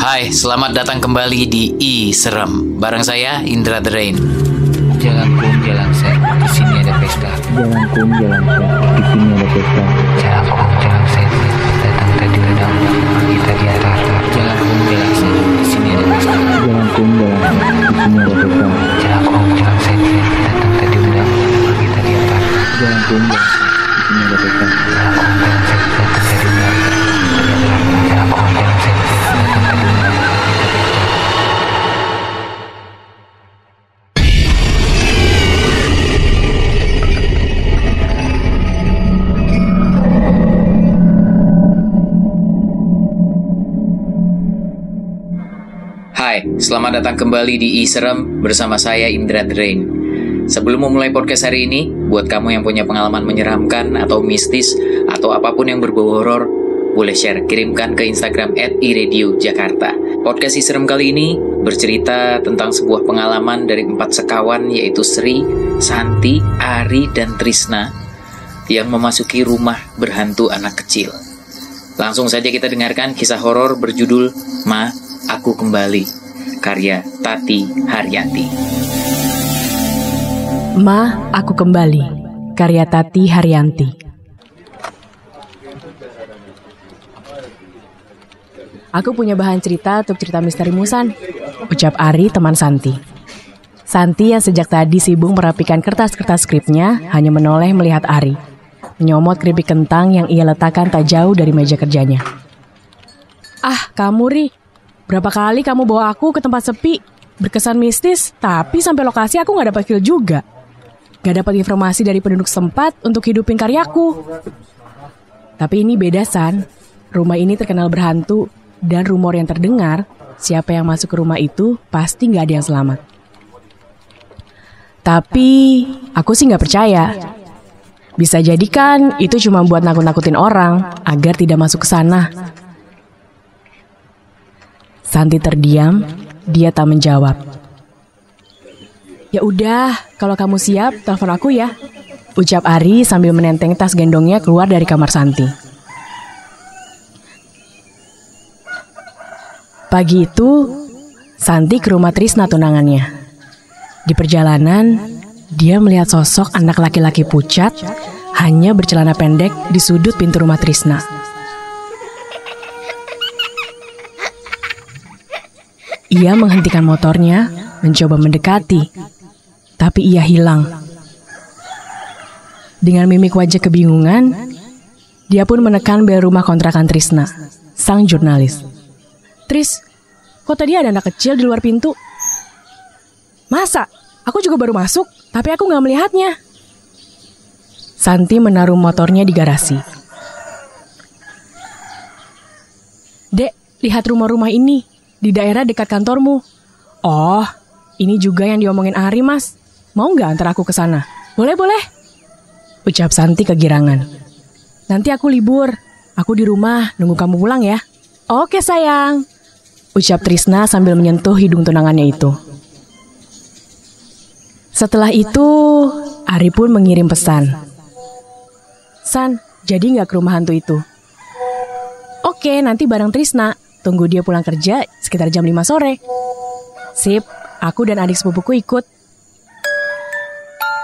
Hai, selamat datang kembali di I Serem. Bareng saya Indra The Rain. Jalan kum, jalan set, di sini ada pesta. Jalan kum, jalan set, di sini ada pesta. Jalan kum, jalan set, datang tadi ledang, pergi tadi atas. Jalan kum, jalan set, di sini ada pesta. Jalan kum, jalan set, di sini ada pesta. Jalan kum, jalan set, datang tadi ledang, pergi tadi atas. Jalan kum, jalan Hai, selamat datang kembali di I Serem bersama saya Indra The Rain. Sebelum memulai podcast hari ini, buat kamu yang punya pengalaman menyeramkan atau mistis atau apa pun yang berbau horor, boleh share kirimkan ke Instagram @iradio_jakarta. Podcast I Serem kali ini bercerita tentang sebuah pengalaman dari empat sekawan yaitu Sri, Santi, Ari, dan Trisna yang memasuki rumah berhantu anak kecil. Langsung saja kita dengarkan kisah horor berjudul Ma, Aku Kembali, karya Tati Haryati. Ma, Aku Kembali, karya Tati Haryanti. Aku punya bahan cerita untuk cerita misteri Musan, ucap Ari teman Santi. Santi yang sejak tadi sibuk merapikan kertas-kertas skripnya hanya menoleh melihat Ari. Menyomot keripik kentang yang ia letakkan tak jauh dari meja kerjanya. Ah, kamu Ri, berapa kali kamu bawa aku ke tempat sepi, berkesan mistis, tapi sampai lokasi aku nggak dapat feel juga. Gak dapat informasi dari penduduk sempat untuk hidupin karyaku. Tapi ini beda San, rumah ini terkenal berhantu dan rumor yang terdengar, siapa yang masuk ke rumah itu pasti nggak ada yang selamat. Tapi aku sih nggak percaya. Bisa jadi kan itu cuma buat nakut-nakutin orang agar tidak masuk ke sana. Santi terdiam, dia tak menjawab. Ya udah, kalau kamu siap, telepon aku ya. Ucap Ari sambil menenteng tas gendongnya keluar dari kamar Santi. Pagi itu, Santi ke rumah Trisna tunangannya. Di perjalanan, dia melihat sosok anak laki-laki pucat hanya bercelana pendek di sudut pintu rumah Trisna. Ia menghentikan motornya, mencoba mendekati, tapi ia hilang. Dengan mimik wajah kebingungan, dia pun menekan bel rumah kontrakan Trisna, sang jurnalis. Tris, kok tadi ada anak kecil di luar pintu? Masa? Aku juga baru masuk, tapi aku nggak melihatnya. Santi menaruh motornya di garasi. Dek, lihat rumah-rumah ini di daerah dekat kantormu. Oh, ini juga yang diomongin Ari, Mas. Mau nggak antar aku ke sana? Boleh, boleh. Ucap Santi kegirangan. Nanti aku libur. Aku di rumah, nunggu kamu pulang ya. Oke, sayang. Ucap Trisna sambil menyentuh hidung tunangannya itu. Setelah itu, Ari pun mengirim pesan. San, jadi nggak ke rumah hantu itu? Oke, nanti bareng Trisna. Tunggu dia pulang kerja sekitar jam 5 sore. Sip, aku dan adik sepupuku ikut.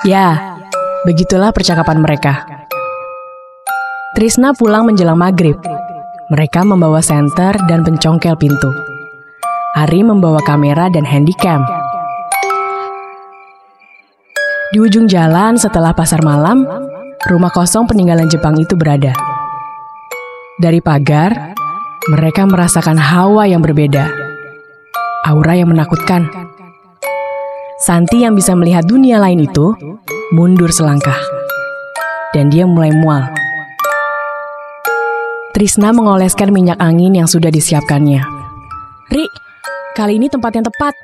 Ya, begitulah percakapan mereka. Trisna pulang menjelang maghrib. Mereka membawa senter dan pencongkel pintu. Ari membawa kamera dan handycam. Di ujung jalan setelah pasar malam, rumah kosong peninggalan Jepang itu berada. Dari pagar, mereka merasakan hawa yang berbeda. Aura yang menakutkan. Santi yang bisa melihat dunia lain itu mundur selangkah. Dan dia mulai mual. Trisna mengoleskan minyak angin yang sudah disiapkannya. Ri, kali ini tempat yang tepat.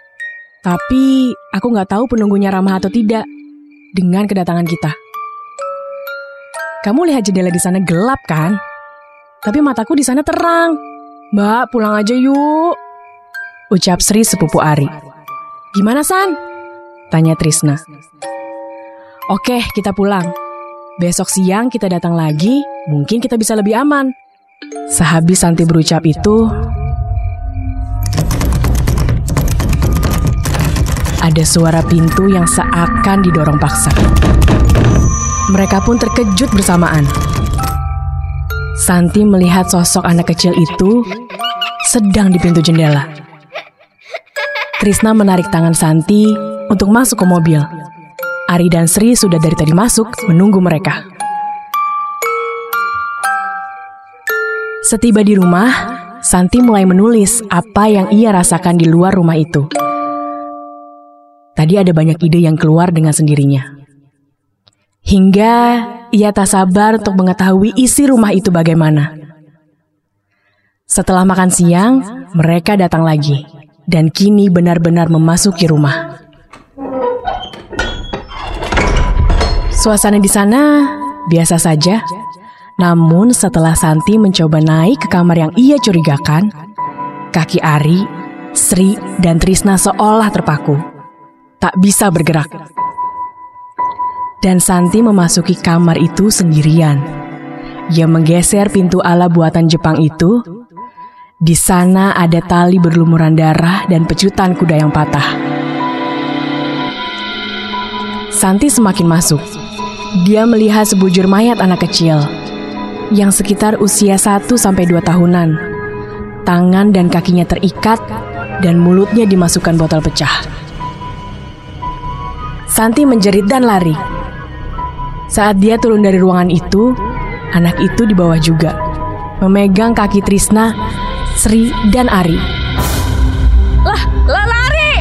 Tapi aku nggak tahu penunggunya ramah atau tidak dengan kedatangan kita. Kamu lihat jendela di sana gelap kan? Tapi mataku di sana terang. Mbak, pulang aja yuk. Ucap Sri sepupu Ari. Gimana San? Tanya Trisna. Oke, kita pulang. Besok siang kita datang lagi, mungkin kita bisa lebih aman. Sehabis Santi berucap itu, ada suara pintu yang seakan didorong paksa. Mereka pun terkejut bersamaan. Santi melihat sosok anak kecil itu sedang di pintu jendela. Trisna menarik tangan Santi untuk masuk ke mobil. Ari dan Sri sudah dari tadi masuk menunggu mereka. Setiba di rumah, Santi mulai menulis apa yang ia rasakan di luar rumah itu. Tadi ada banyak ide yang keluar dengan sendirinya. Hingga ia tak sabar untuk mengetahui isi rumah itu bagaimana. Setelah makan siang, mereka datang lagi dan kini benar-benar memasuki rumah. Suasana di sana biasa saja, namun setelah Santi mencoba naik ke kamar yang ia curigakan, kaki Ari, Sri, dan Trisna seolah terpaku. Tak bisa bergerak. Dan Santi memasuki kamar itu sendirian. Ia menggeser pintu ala buatan Jepang itu. Di sana ada tali berlumuran darah dan pecutan kuda yang patah. Santi semakin masuk. Dia melihat sebujur mayat anak kecil yang sekitar usia 1 sampai 2 tahunan. Tangan dan kakinya terikat dan mulutnya dimasukkan botol pecah. Santi menjerit dan lari. Saat dia turun dari ruangan itu, anak itu di bawah juga, memegang kaki Trisna, Sri, dan Ari. Lah, lah lari!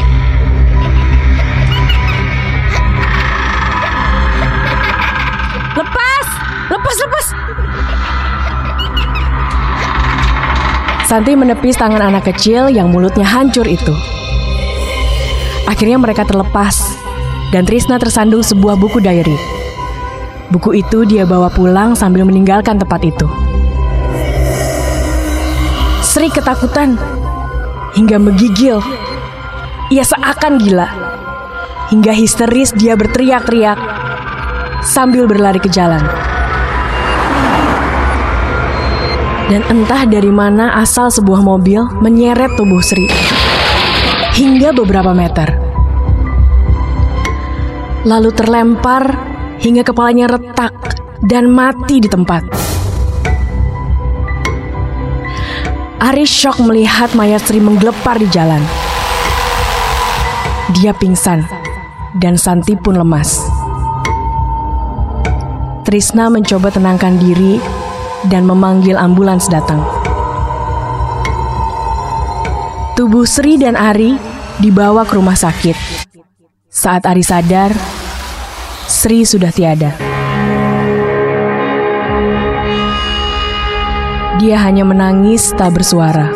Lepas! Lepas, lepas! Santi menepis tangan anak kecil yang mulutnya hancur itu. Akhirnya mereka terlepas, dan Trisna tersandung sebuah buku diary. Buku itu dia bawa pulang sambil meninggalkan tempat itu. Sri ketakutan hingga menggigil. Ia seakan gila. Hingga histeris dia berteriak-teriak sambil berlari ke jalan. Dan entah dari mana asal sebuah mobil menyeret tubuh Sri hingga beberapa meter. Lalu terlempar hingga kepalanya retak dan mati di tempat. Ari shock melihat mayat Sri menggelepar di jalan. Dia pingsan dan Santi pun lemas. Trisna mencoba tenangkan diri dan memanggil ambulans datang. Tubuh Sri dan Ari dibawa ke rumah sakit. Saat Ari sadar, Sri sudah tiada. Dia hanya menangis tak bersuara.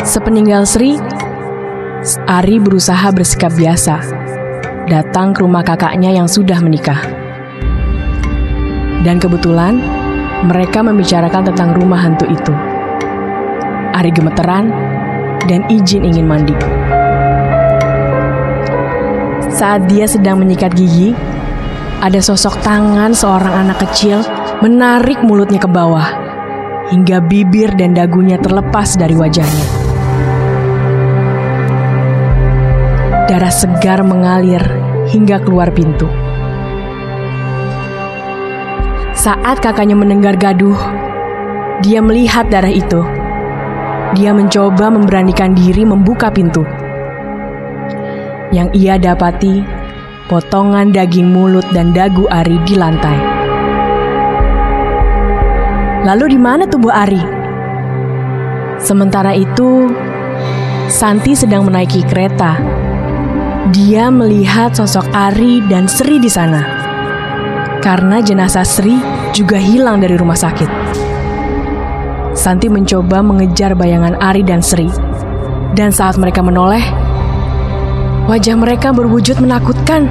Sepeninggal Sri, Ari berusaha bersikap biasa, datang ke rumah kakaknya yang sudah menikah. Dan kebetulan, mereka membicarakan tentang rumah hantu itu. Ari gemeteran dan izin ingin mandi. Saat dia sedang menyikat gigi, ada sosok tangan seorang anak kecil menarik mulutnya ke bawah, hingga bibir dan dagunya terlepas dari wajahnya. Darah segar mengalir hingga keluar pintu. Saat kakaknya mendengar gaduh, dia melihat darah itu. Dia mencoba memberanikan diri membuka pintu. Yang ia dapati potongan daging mulut dan dagu Ari di lantai. Lalu di mana tubuh Ari? Sementara itu, Santi sedang menaiki kereta. Dia melihat sosok Ari dan Sri di sana. Karena jenazah Sri juga hilang dari rumah sakit. Santi mencoba mengejar bayangan Ari dan Sri. Dan saat mereka menoleh, wajah mereka berwujud menakutkan.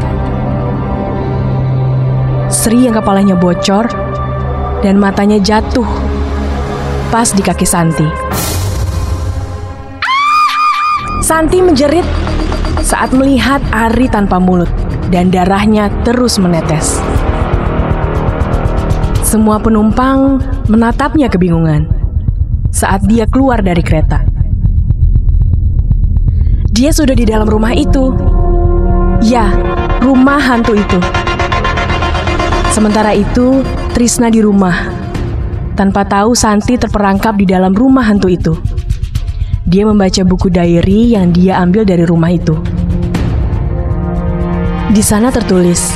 Sri yang kepalanya bocor dan matanya jatuh pas di kaki Santi. Santi menjerit saat melihat Ari tanpa mulut dan darahnya terus menetes. Semua penumpang menatapnya kebingungan saat dia keluar dari kereta. Dia sudah di dalam rumah itu. Ya, rumah hantu itu. Sementara itu, Trisna di rumah. Tanpa tahu Santi terperangkap di dalam rumah hantu itu. Dia membaca buku diary yang dia ambil dari rumah itu. Di sana tertulis,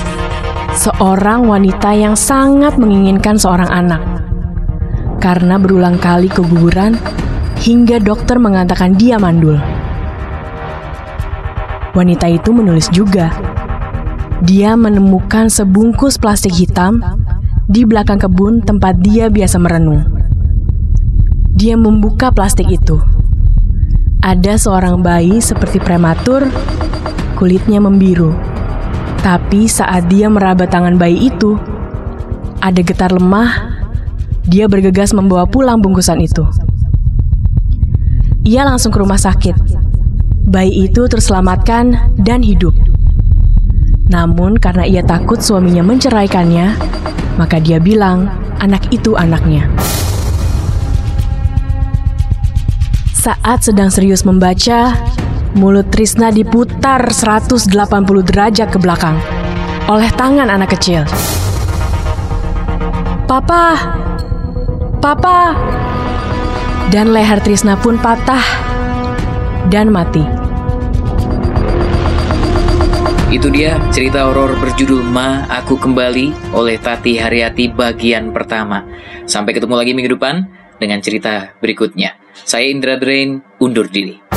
seorang wanita yang sangat menginginkan seorang anak. Karena berulang kali keguguran, hingga dokter mengatakan dia mandul. Wanita itu menulis juga. Dia menemukan sebungkus plastik hitam di belakang kebun tempat dia biasa merenung. Dia membuka plastik itu. Ada seorang bayi seperti prematur, kulitnya membiru. Tapi saat dia meraba tangan bayi itu, ada getar lemah. Dia bergegas membawa pulang bungkusan itu. Ia langsung ke rumah sakit. Bayi itu terselamatkan dan hidup. Namun karena ia takut suaminya menceraikannya, maka dia bilang anak itu anaknya. Saat sedang serius membaca, mulut Trisna diputar 180 derajat ke belakang oleh tangan anak kecil. Papa! Papa! Dan leher Trisna pun patah dan mati. Itu dia cerita horor berjudul Ma Aku Kembali oleh Tati Haryati bagian pertama. Sampai ketemu lagi minggu depan dengan cerita berikutnya. Saya Indra Drain, undur diri.